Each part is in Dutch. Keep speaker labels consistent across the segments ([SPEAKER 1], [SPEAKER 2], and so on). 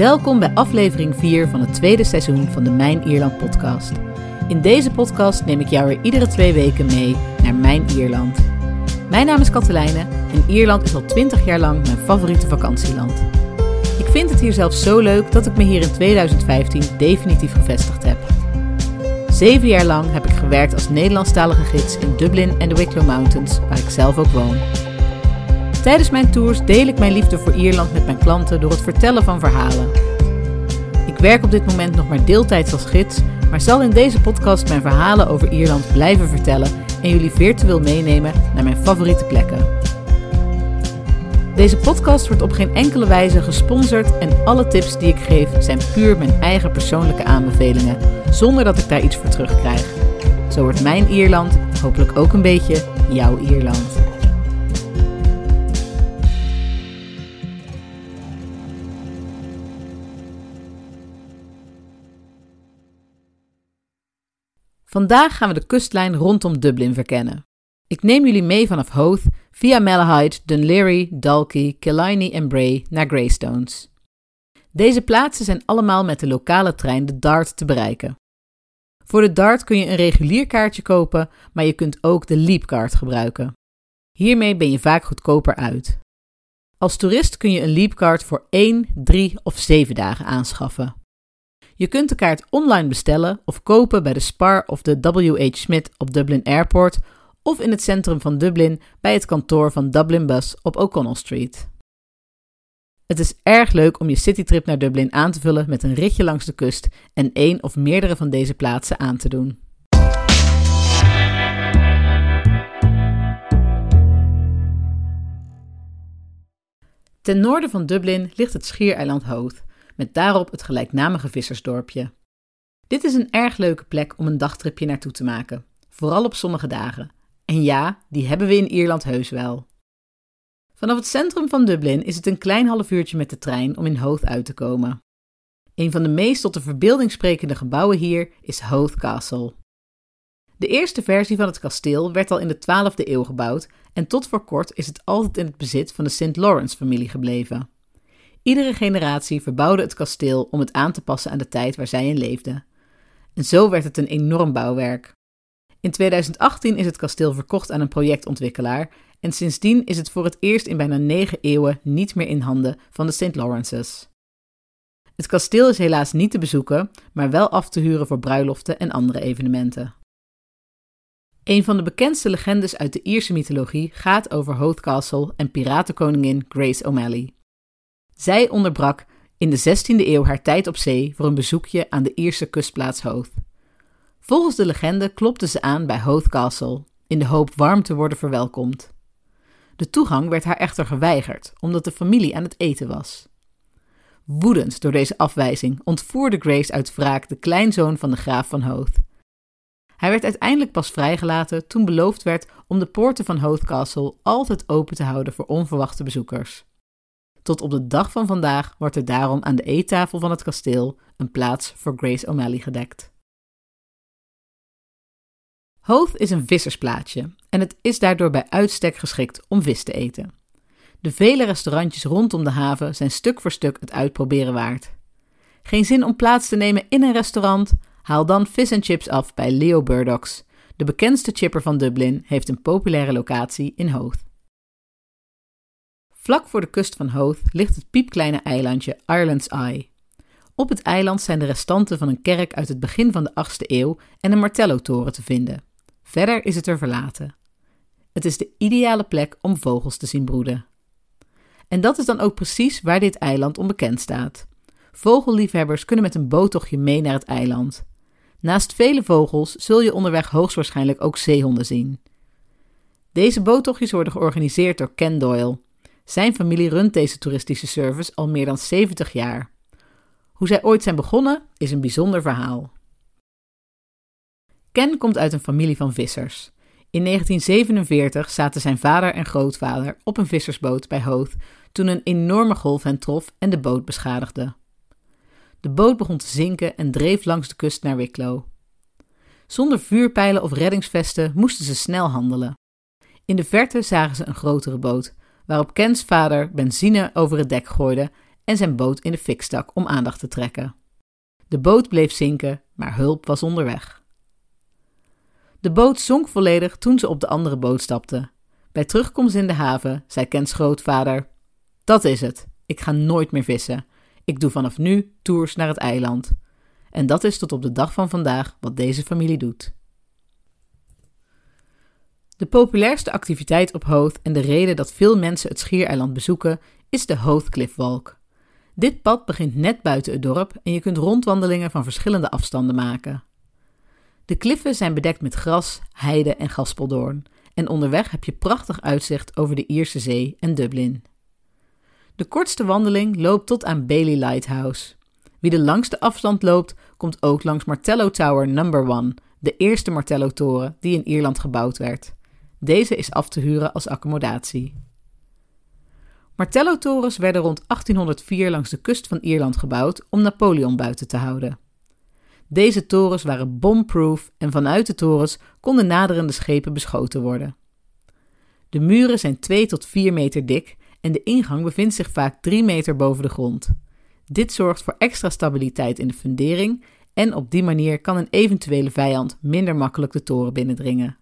[SPEAKER 1] Welkom bij aflevering 4 van het tweede seizoen van de Mijn Ierland podcast. In deze podcast neem ik jou weer iedere twee weken mee naar Mijn Ierland. Mijn naam is Katelijne en Ierland is al 20 jaar lang mijn favoriete vakantieland. Ik vind het hier zelfs zo leuk dat ik me hier in 2015 definitief gevestigd heb. Zeven jaar lang heb ik gewerkt als Nederlandstalige gids in Dublin en de Wicklow Mountains, waar ik zelf ook woon. Tijdens mijn tours deel ik mijn liefde voor Ierland met mijn klanten door het vertellen van verhalen. Ik werk op dit moment nog maar deeltijds als gids, maar zal in deze podcast mijn verhalen over Ierland blijven vertellen en jullie virtueel meenemen naar mijn favoriete plekken. Deze podcast wordt op geen enkele wijze gesponsord en alle tips die ik geef zijn puur mijn eigen persoonlijke aanbevelingen, zonder dat ik daar iets voor terugkrijg. Zo wordt mijn Ierland hopelijk ook een beetje jouw Ierland. Vandaag gaan we de kustlijn rondom Dublin verkennen. Ik neem jullie mee vanaf Howth via Malahide, Dunleary, Dalkey, Killiney en Bray naar Greystones. Deze plaatsen zijn allemaal met de lokale trein de Dart te bereiken. Voor de Dart kun je een regulier kaartje kopen, maar je kunt ook de Leapcard gebruiken. Hiermee ben je vaak goedkoper uit. Als toerist kun je een Leapcard voor 1, 3 of 7 dagen aanschaffen. Je kunt de kaart online bestellen of kopen bij de Spar of de W.H. Smith op Dublin Airport of in het centrum van Dublin bij het kantoor van Dublin Bus op O'Connell Street. Het is erg leuk om je citytrip naar Dublin aan te vullen met een ritje langs de kust en één of meerdere van deze plaatsen aan te doen. Ten noorden van Dublin ligt het schiereiland Howth, met daarop het gelijknamige vissersdorpje. Dit is een erg leuke plek om een dagtripje naartoe te maken, vooral op zonnige dagen. En ja, die hebben we in Ierland heus wel. Vanaf het centrum van Dublin is het een klein half uurtje met de trein om in Howth uit te komen. Een van de meest tot de verbeelding sprekende gebouwen hier is Howth Castle. De eerste versie van het kasteel werd al in de 12e eeuw gebouwd en tot voor kort is het altijd in het bezit van de St. Lawrence-familie gebleven. Iedere generatie verbouwde het kasteel om het aan te passen aan de tijd waar zij in leefden. En zo werd het een enorm bouwwerk. In 2018 is het kasteel verkocht aan een projectontwikkelaar en sindsdien is het voor het eerst in bijna negen eeuwen niet meer in handen van de St. Lawrences. Het kasteel is helaas niet te bezoeken, maar wel af te huren voor bruiloften en andere evenementen. Een van de bekendste legendes uit de Ierse mythologie gaat over Howth Castle en piratenkoningin Grace O'Malley. Zij onderbrak in de 16e eeuw haar tijd op zee voor een bezoekje aan de Ierse kustplaats Howth. Volgens de legende klopte ze aan bij Howth Castle, in de hoop warm te worden verwelkomd. De toegang werd haar echter geweigerd, omdat de familie aan het eten was. Woedend door deze afwijzing ontvoerde Grace uit wraak de kleinzoon van de graaf van Howth. Hij werd uiteindelijk pas vrijgelaten toen beloofd werd om de poorten van Howth Castle altijd open te houden voor onverwachte bezoekers. Tot op de dag van vandaag wordt er daarom aan de eettafel van het kasteel een plaats voor Grace O'Malley gedekt. Howth is een vissersplaatsje en het is daardoor bij uitstek geschikt om vis te eten. De vele restaurantjes rondom de haven zijn stuk voor stuk het uitproberen waard. Geen zin om plaats te nemen in een restaurant? Haal dan vis en chips af bij Leo Burdocks. De bekendste chipper van Dublin heeft een populaire locatie in Howth. Vlak voor de kust van Howth ligt het piepkleine eilandje Ireland's Eye. Op het eiland zijn de restanten van een kerk uit het begin van de 8e eeuw en een martello-toren te vinden. Verder is het er verlaten. Het is de ideale plek om vogels te zien broeden. En dat is dan ook precies waar dit eiland onbekend staat. Vogelliefhebbers kunnen met een boottochtje mee naar het eiland. Naast vele vogels zul je onderweg hoogstwaarschijnlijk ook zeehonden zien. Deze boottochtjes worden georganiseerd door Ken Doyle, zijn familie runt deze toeristische service al meer dan 70 jaar. Hoe zij ooit zijn begonnen is een bijzonder verhaal. Ken komt uit een familie van vissers. In 1947 zaten zijn vader en grootvader op een vissersboot bij Howth toen een enorme golf hen trof en de boot beschadigde. De boot begon te zinken en dreef langs de kust naar Wicklow. Zonder vuurpijlen of reddingsvesten moesten ze snel handelen. In de verte zagen ze een grotere boot, waarop Kens vader benzine over het dek gooide en zijn boot in de fik stak om aandacht te trekken. De boot bleef zinken, maar hulp was onderweg. De boot zonk volledig toen ze op de andere boot stapte. Bij terugkomst in de haven zei Kens grootvader: Dat is het, ik ga nooit meer vissen. Ik doe vanaf nu tours naar het eiland. En dat is tot op de dag van vandaag wat deze familie doet. De populairste activiteit op Hoth en de reden dat veel mensen het schiereiland bezoeken is de Hoth Cliff Walk. Dit pad begint net buiten het dorp en je kunt rondwandelingen van verschillende afstanden maken. De kliffen zijn bedekt met gras, heide en gaspeldoorn en onderweg heb je prachtig uitzicht over de Ierse Zee en Dublin. De kortste wandeling loopt tot aan Bailey Lighthouse. Wie de langste afstand loopt, komt ook langs Martello Tower Number 1, de eerste Martello-toren die in Ierland gebouwd werd. Deze is af te huren als accommodatie. Martello-torens werden rond 1804 langs de kust van Ierland gebouwd om Napoleon buiten te houden. Deze torens waren bombproof en vanuit de torens konden naderende schepen beschoten worden. De muren zijn 2 tot 4 meter dik en de ingang bevindt zich vaak 3 meter boven de grond. Dit zorgt voor extra stabiliteit in de fundering en op die manier kan een eventuele vijand minder makkelijk de toren binnendringen.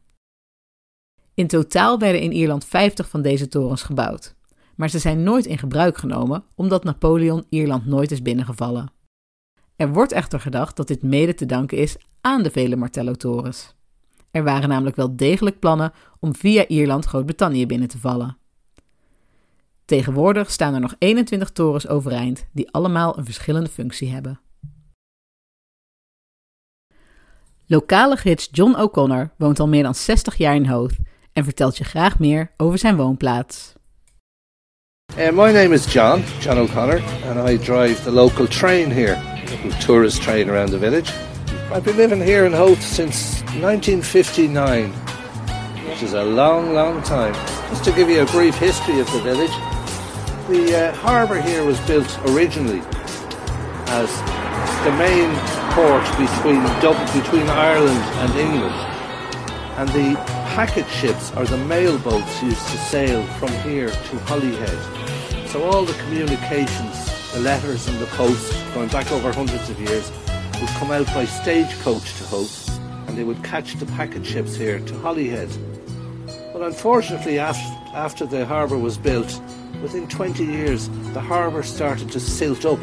[SPEAKER 1] In totaal werden in Ierland 50 van deze torens gebouwd, maar ze zijn nooit in gebruik genomen omdat Napoleon Ierland nooit is binnengevallen. Er wordt echter gedacht dat dit mede te danken is aan de vele Martello-torens. Er waren namelijk wel degelijk plannen om via Ierland Groot-Brittannië binnen te vallen. Tegenwoordig staan er nog 21 torens overeind die allemaal een verschillende functie hebben. Lokale gids John O'Connor woont al meer dan 60 jaar in Hoth en vertelt je graag meer over zijn woonplaats.
[SPEAKER 2] Uh, my name is John, John O'Connor, and I drive the local train here, the tourist train around the village. I've been living here in Hoth since 1959, which is a long, long time. Just to give you a brief history of the village, the uh, harbour here was built originally as the main port between Dublin, between Ireland and England, and the packet ships are the mail boats used to sail from here to Holyhead. So all the communications, the letters and the post, going back over hundreds of years, would come out by stagecoach to Hope, and they would catch the packet ships here to Holyhead. But unfortunately, after, after the harbour was built, within 20 years, the harbour started to silt up,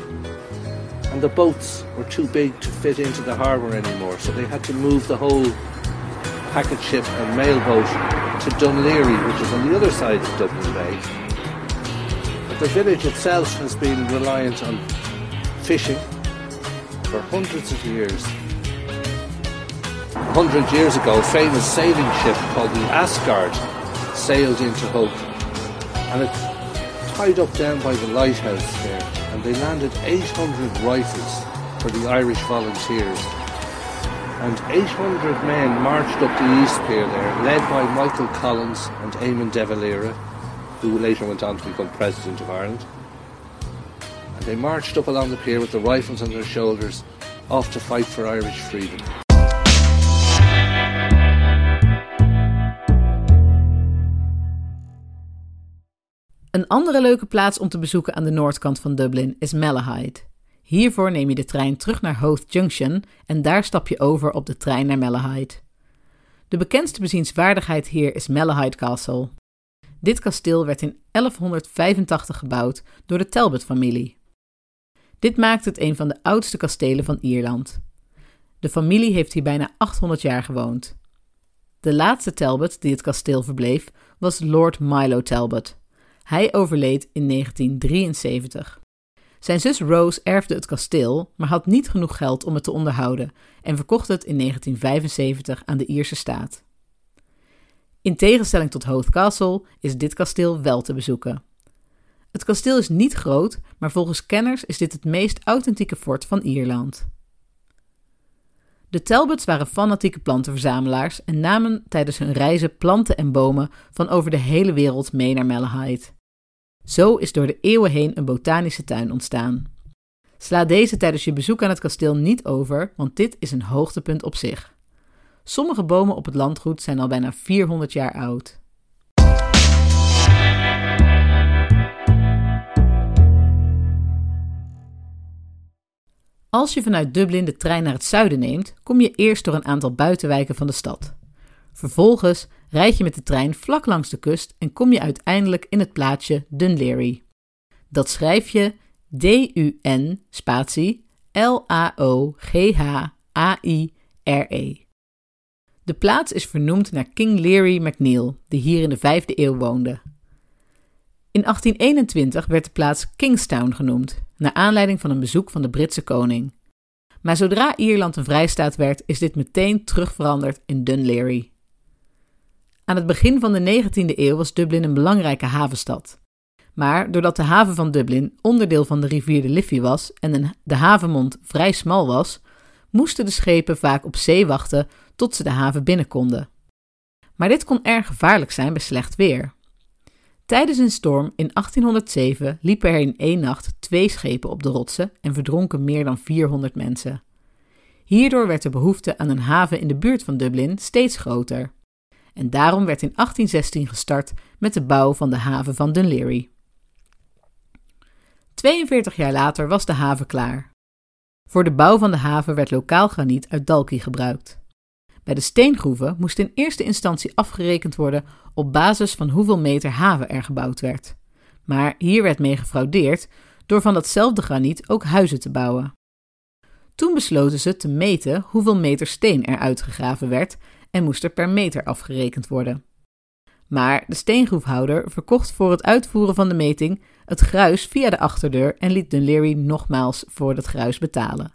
[SPEAKER 2] and the boats were too big to fit into the harbour anymore, so they had to move the whole packet ship and mail boat to Dunleary, which is on the other side of Dublin Bay. But the village itself has been reliant on fishing for hundreds of years. A hundred years ago, a famous sailing ship called the Asgard sailed into Hope, and it tied up down by the lighthouse there, and they landed 800 rifles for the Irish volunteers and 800 men marched up the East Pier there, led by Michael Collins and Eamon de Valera, who later went on to become President of Ireland. And they marched up along the pier with the rifles on their shoulders, off to fight for Irish freedom.
[SPEAKER 1] Een andere leuke plaats om te bezoeken aan de noordkant van Dublin is Malahide. Hiervoor neem je de trein terug naar Hoth Junction en daar stap je over op de trein naar Malahide. De bekendste bezienswaardigheid hier is Malahide Castle. Dit kasteel werd in 1185 gebouwd door de Talbot-familie. Dit maakt het een van de oudste kastelen van Ierland. De familie heeft hier bijna 800 jaar gewoond. De laatste Talbot die het kasteel verbleef was Lord Milo Talbot. Hij overleed in 1973. Zijn zus Rose erfde het kasteel, maar had niet genoeg geld om het te onderhouden en verkocht het in 1975 aan de Ierse staat. In tegenstelling tot Hoth Castle is dit kasteel wel te bezoeken. Het kasteel is niet groot, maar volgens kenners is dit het meest authentieke fort van Ierland. De Talbots waren fanatieke plantenverzamelaars en namen tijdens hun reizen planten en bomen van over de hele wereld mee naar Malahide. Zo is door de eeuwen heen een botanische tuin ontstaan. Sla deze tijdens je bezoek aan het kasteel niet over, want dit is een hoogtepunt op zich. Sommige bomen op het landgoed zijn al bijna 400 jaar oud. Als je vanuit Dublin de trein naar het zuiden neemt, kom je eerst door een aantal buitenwijken van de stad. Vervolgens rijd je met de trein vlak langs de kust en kom je uiteindelijk in het plaatsje Dunleary. Dat schrijf je D-U-N spatie L-A-O-G-H-A-I-R-E. De plaats is vernoemd naar King Leary MacNeil, die hier in de 5e eeuw woonde. In 1821 werd de plaats Kingstown genoemd, naar aanleiding van een bezoek van de Britse koning. Maar zodra Ierland een vrijstaat werd, is dit meteen terugveranderd in Dunleary. Aan het begin van de 19e eeuw was Dublin een belangrijke havenstad. Maar doordat de haven van Dublin onderdeel van de rivier de Liffey was en de havenmond vrij smal was, moesten de schepen vaak op zee wachten tot ze de haven binnen konden. Maar dit kon erg gevaarlijk zijn bij slecht weer. Tijdens een storm in 1807 liepen er in één nacht twee schepen op de rotsen en verdronken meer dan 400 mensen. Hierdoor werd de behoefte aan een haven in de buurt van Dublin steeds groter. En daarom werd in 1816 gestart met de bouw van de haven van Dunleary. 42 jaar later was de haven klaar. Voor de bouw van de haven werd lokaal graniet uit Dalkey gebruikt. Bij de steengroeven moest in eerste instantie afgerekend worden op basis van hoeveel meter haven er gebouwd werd. Maar hier werd mee gefraudeerd door van datzelfde graniet ook huizen te bouwen. Toen besloten ze te meten hoeveel meter steen er uitgegraven werd en moest er per meter afgerekend worden. Maar de steengroefhouder verkocht voor het uitvoeren van de meting het gruis via de achterdeur en liet Dunleary nogmaals voor dat gruis betalen.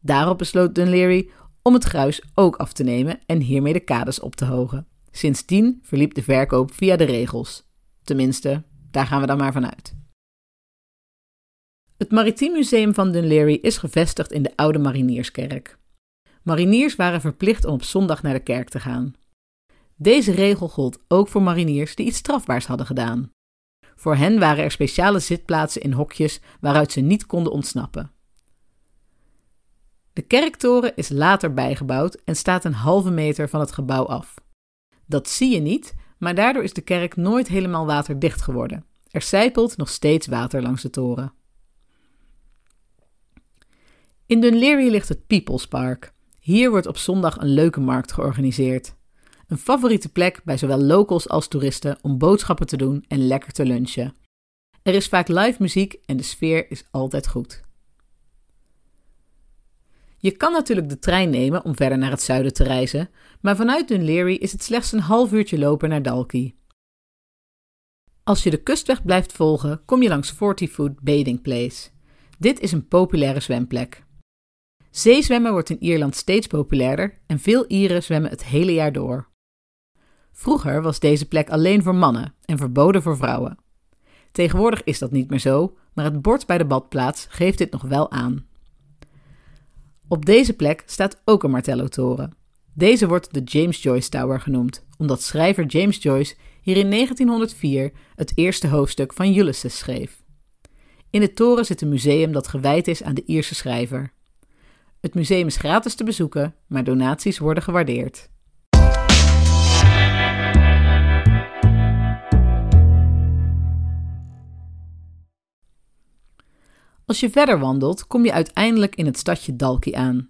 [SPEAKER 1] Daarop besloot Dunleary om het gruis ook af te nemen en hiermee de kades op te hogen. Sindsdien verliep de verkoop via de regels. Tenminste, daar gaan we dan maar vanuit. Het Maritiem Museum van Dunleary is gevestigd in de Oude Marinierskerk. Mariniers waren verplicht om op zondag naar de kerk te gaan. Deze regel gold ook voor mariniers die iets strafbaars hadden gedaan. Voor hen waren er speciale zitplaatsen in hokjes waaruit ze niet konden ontsnappen. De kerktoren is later bijgebouwd en staat een halve meter van het gebouw af. Dat zie je niet, maar daardoor is de kerk nooit helemaal waterdicht geworden. Er sijpelt nog steeds water langs de toren. In Dunleary ligt het People's Park. Hier wordt op zondag een leuke markt georganiseerd. Een favoriete plek bij zowel locals als toeristen om boodschappen te doen en lekker te lunchen. Er is vaak live muziek en de sfeer is altijd goed. Je kan natuurlijk de trein nemen om verder naar het zuiden te reizen, maar vanuit Dunleary is het slechts een half uurtje lopen naar Dalkey. Als je de kustweg blijft volgen, kom je langs Forty Foot Bathing Place. Dit is een populaire zwemplek. Zeezwemmen wordt in Ierland steeds populairder en veel Ieren zwemmen het hele jaar door. Vroeger was deze plek alleen voor mannen en verboden voor vrouwen. Tegenwoordig is dat niet meer zo, maar het bord bij de badplaats geeft dit nog wel aan. Op deze plek staat ook een Martello-toren. Deze wordt de James Joyce Tower genoemd, omdat schrijver James Joyce hier in 1904 het eerste hoofdstuk van Ulysses schreef. In de toren zit een museum dat gewijd is aan de Ierse schrijver. Het museum is gratis te bezoeken, maar donaties worden gewaardeerd. Als je verder wandelt, kom je uiteindelijk in het stadje Dalkey aan.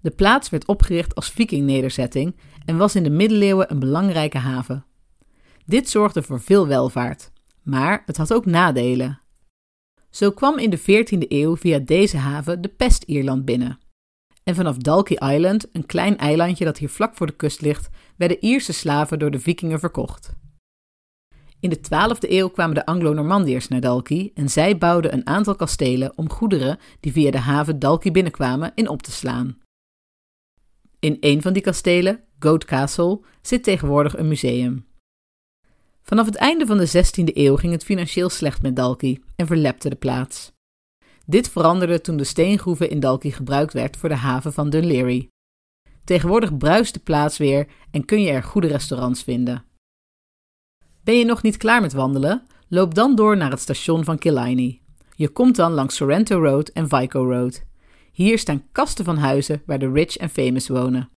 [SPEAKER 1] De plaats werd opgericht als vikingnederzetting en was in de middeleeuwen een belangrijke haven. Dit zorgde voor veel welvaart, maar het had ook nadelen. Zo kwam in de 14e eeuw via deze haven de pest Ierland binnen. En vanaf Dalkey Island, een klein eilandje dat hier vlak voor de kust ligt, werden Ierse slaven door de vikingen verkocht. In de 12e eeuw kwamen de Anglo-Normandiërs naar Dalkey en zij bouwden een aantal kastelen om goederen die via de haven Dalkey binnenkwamen in op te slaan. In een van die kastelen, Goat Castle, zit tegenwoordig een museum. Vanaf het einde van de 16e eeuw ging het financieel slecht met Dalkey en verlepte de plaats. Dit veranderde toen de steengroeven in Dalkey gebruikt werd voor de haven van Dunleary. Tegenwoordig bruist de plaats weer en kun je er goede restaurants vinden. Ben je nog niet klaar met wandelen? Loop dan door naar het station van Killiney. Je komt dan langs Sorrento Road en Vico Road. Hier staan kasten van huizen waar de rich en famous wonen.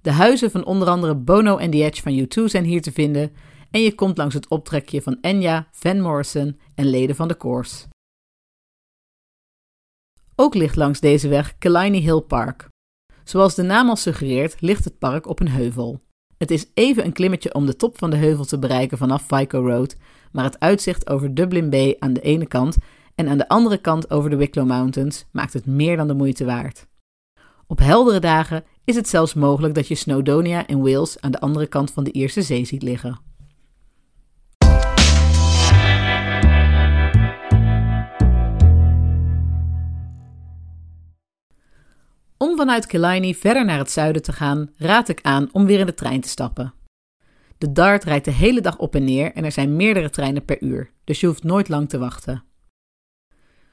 [SPEAKER 1] De huizen van onder andere Bono en The Edge van U2 zijn hier te vinden en je komt langs het optrekje van Enya, Van Morrison en leden van de Course. Ook ligt langs deze weg Killiney Hill Park. Zoals de naam al suggereert, ligt het park op een heuvel. Het is even een klimmetje om de top van de heuvel te bereiken vanaf Fico Road, maar het uitzicht over Dublin Bay aan de ene kant en aan de andere kant over de Wicklow Mountains maakt het meer dan de moeite waard. Op heldere dagen is het zelfs mogelijk dat je Snowdonia in Wales aan de andere kant van de Ierse Zee ziet liggen. Om vanuit Killiney verder naar het zuiden te gaan, raad ik aan om weer in de trein te stappen. De DART rijdt de hele dag op en neer en er zijn meerdere treinen per uur, dus je hoeft nooit lang te wachten.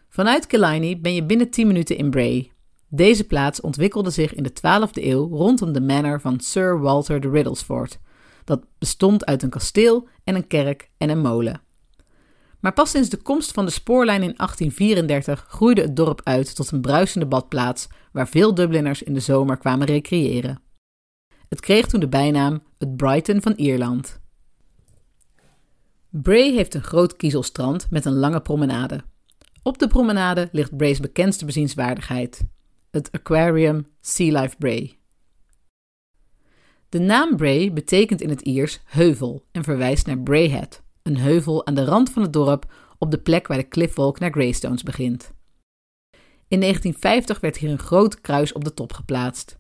[SPEAKER 1] Vanuit Killiney ben je binnen 10 minuten in Bray. Deze plaats ontwikkelde zich in de 12e eeuw rondom de manor van Sir Walter de Riddlesford. Dat bestond uit een kasteel en een kerk en een molen. Maar pas sinds de komst van de spoorlijn in 1834 groeide het dorp uit tot een bruisende badplaats waar veel Dubliners in de zomer kwamen recreëren. Het kreeg toen de bijnaam het Brighton van Ierland. Bray heeft een groot kiezelstrand met een lange promenade. Op de promenade ligt Bray's bekendste bezienswaardigheid, het Aquarium Sea Life Bray. De naam Bray betekent in het Iers heuvel en verwijst naar Brayhead, een heuvel aan de rand van het dorp op de plek waar de cliffwalk naar Greystones begint. In 1950 werd hier een groot kruis op de top geplaatst.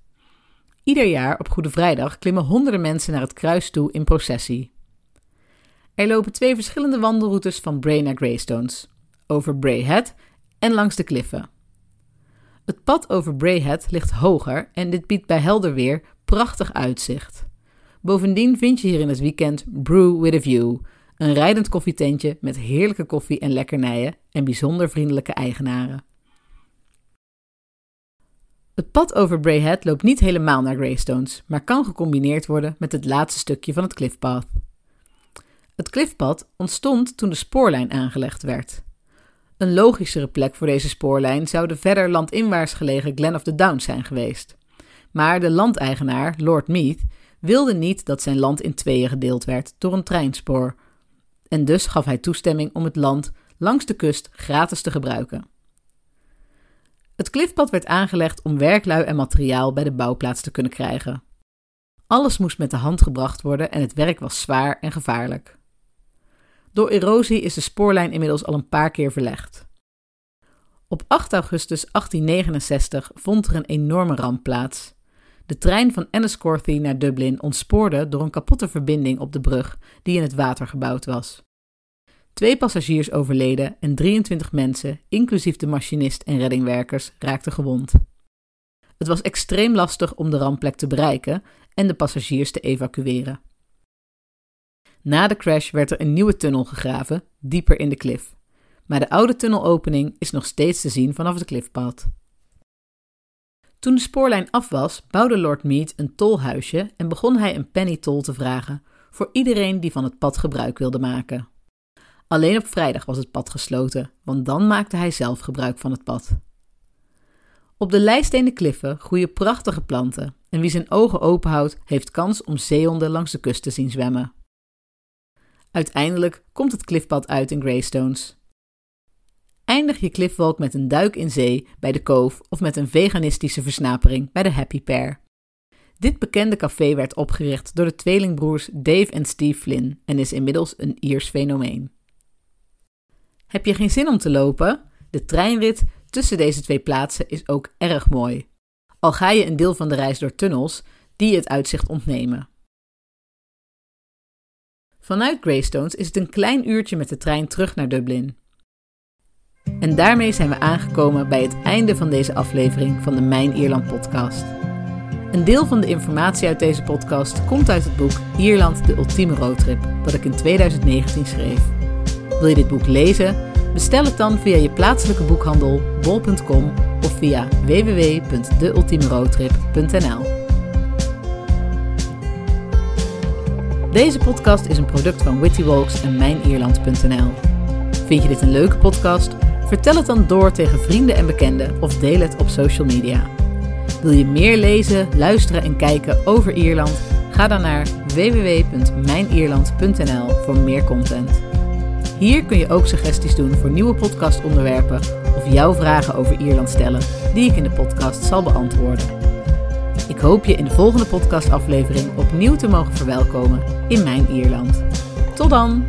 [SPEAKER 1] Ieder jaar op Goede Vrijdag klimmen honderden mensen naar het kruis toe in processie. Er lopen twee verschillende wandelroutes van Bray naar Greystones, over Bray Head en langs de kliffen. Het pad over Bray Head ligt hoger en dit biedt bij helder weer prachtig uitzicht. Bovendien vind je hier in het weekend Brew with a View, een rijdend koffietentje met heerlijke koffie en lekkernijen en bijzonder vriendelijke eigenaren. Het pad over Bray Head loopt niet helemaal naar Greystones, maar kan gecombineerd worden met het laatste stukje van het cliffpath. Het cliffpad ontstond toen de spoorlijn aangelegd werd. Een logischere plek voor deze spoorlijn zou de verder landinwaarts gelegen Glen of the Downs zijn geweest. Maar de landeigenaar, Lord Meath, wilde niet dat zijn land in tweeën gedeeld werd door een treinspoor. En dus gaf hij toestemming om het land langs de kust gratis te gebruiken. Het cliffpad werd aangelegd om werklui en materiaal bij de bouwplaats te kunnen krijgen. Alles moest met de hand gebracht worden en het werk was zwaar en gevaarlijk. Door erosie is de spoorlijn inmiddels al een paar keer verlegd. Op 8 augustus 1869 vond er een enorme ramp plaats. De trein van Enniscorthy naar Dublin ontspoorde door een kapotte verbinding op de brug die in het water gebouwd was. Twee passagiers overleden en 23 mensen, inclusief de machinist en reddingwerkers, raakten gewond. Het was extreem lastig om de rampplek te bereiken en de passagiers te evacueren. Na de crash werd er een nieuwe tunnel gegraven, dieper in de klif. Maar de oude tunnelopening is nog steeds te zien vanaf het klifpad. Toen de spoorlijn af was, bouwde Lord Mead een tolhuisje en begon hij een penny tol te vragen voor iedereen die van het pad gebruik wilde maken. Alleen op vrijdag was het pad gesloten, want dan maakte hij zelf gebruik van het pad. Op de lijstenen kliffen groeien prachtige planten en wie zijn ogen openhoudt, heeft kans om zeehonden langs de kust te zien zwemmen. Uiteindelijk komt het klifpad uit in Greystones. Eindig je cliffwalk met een duik in zee bij de Cove of met een veganistische versnapering bij de Happy Pair. Dit bekende café werd opgericht door de tweelingbroers Dave en Steve Flynn en is inmiddels een Iers fenomeen. Heb je geen zin om te lopen? De treinrit tussen deze twee plaatsen is ook erg mooi. Al ga je een deel van de reis door tunnels die het uitzicht ontnemen. Vanuit Greystones is het een klein uurtje met de trein terug naar Dublin. En daarmee zijn we aangekomen bij het einde van deze aflevering van de Mijn Ierland podcast. Een deel van de informatie uit deze podcast komt uit het boek Ierland de ultieme roadtrip dat ik in 2019 schreef. Wil je dit boek lezen? Bestel het dan via je plaatselijke boekhandel bol.com of via www.deultiemeroadtrip.nl. Deze podcast is een product van Witty Walks en mijnierland.nl. Vind je dit een leuke podcast? Vertel het dan door tegen vrienden en bekenden of deel het op social media. Wil je meer lezen, luisteren en kijken over Ierland? Ga dan naar www.mijnierland.nl voor meer content. Hier kun je ook suggesties doen voor nieuwe podcastonderwerpen of jouw vragen over Ierland stellen, die ik in de podcast zal beantwoorden. Ik hoop je in de volgende podcastaflevering opnieuw te mogen verwelkomen in mijn Ierland. Tot dan!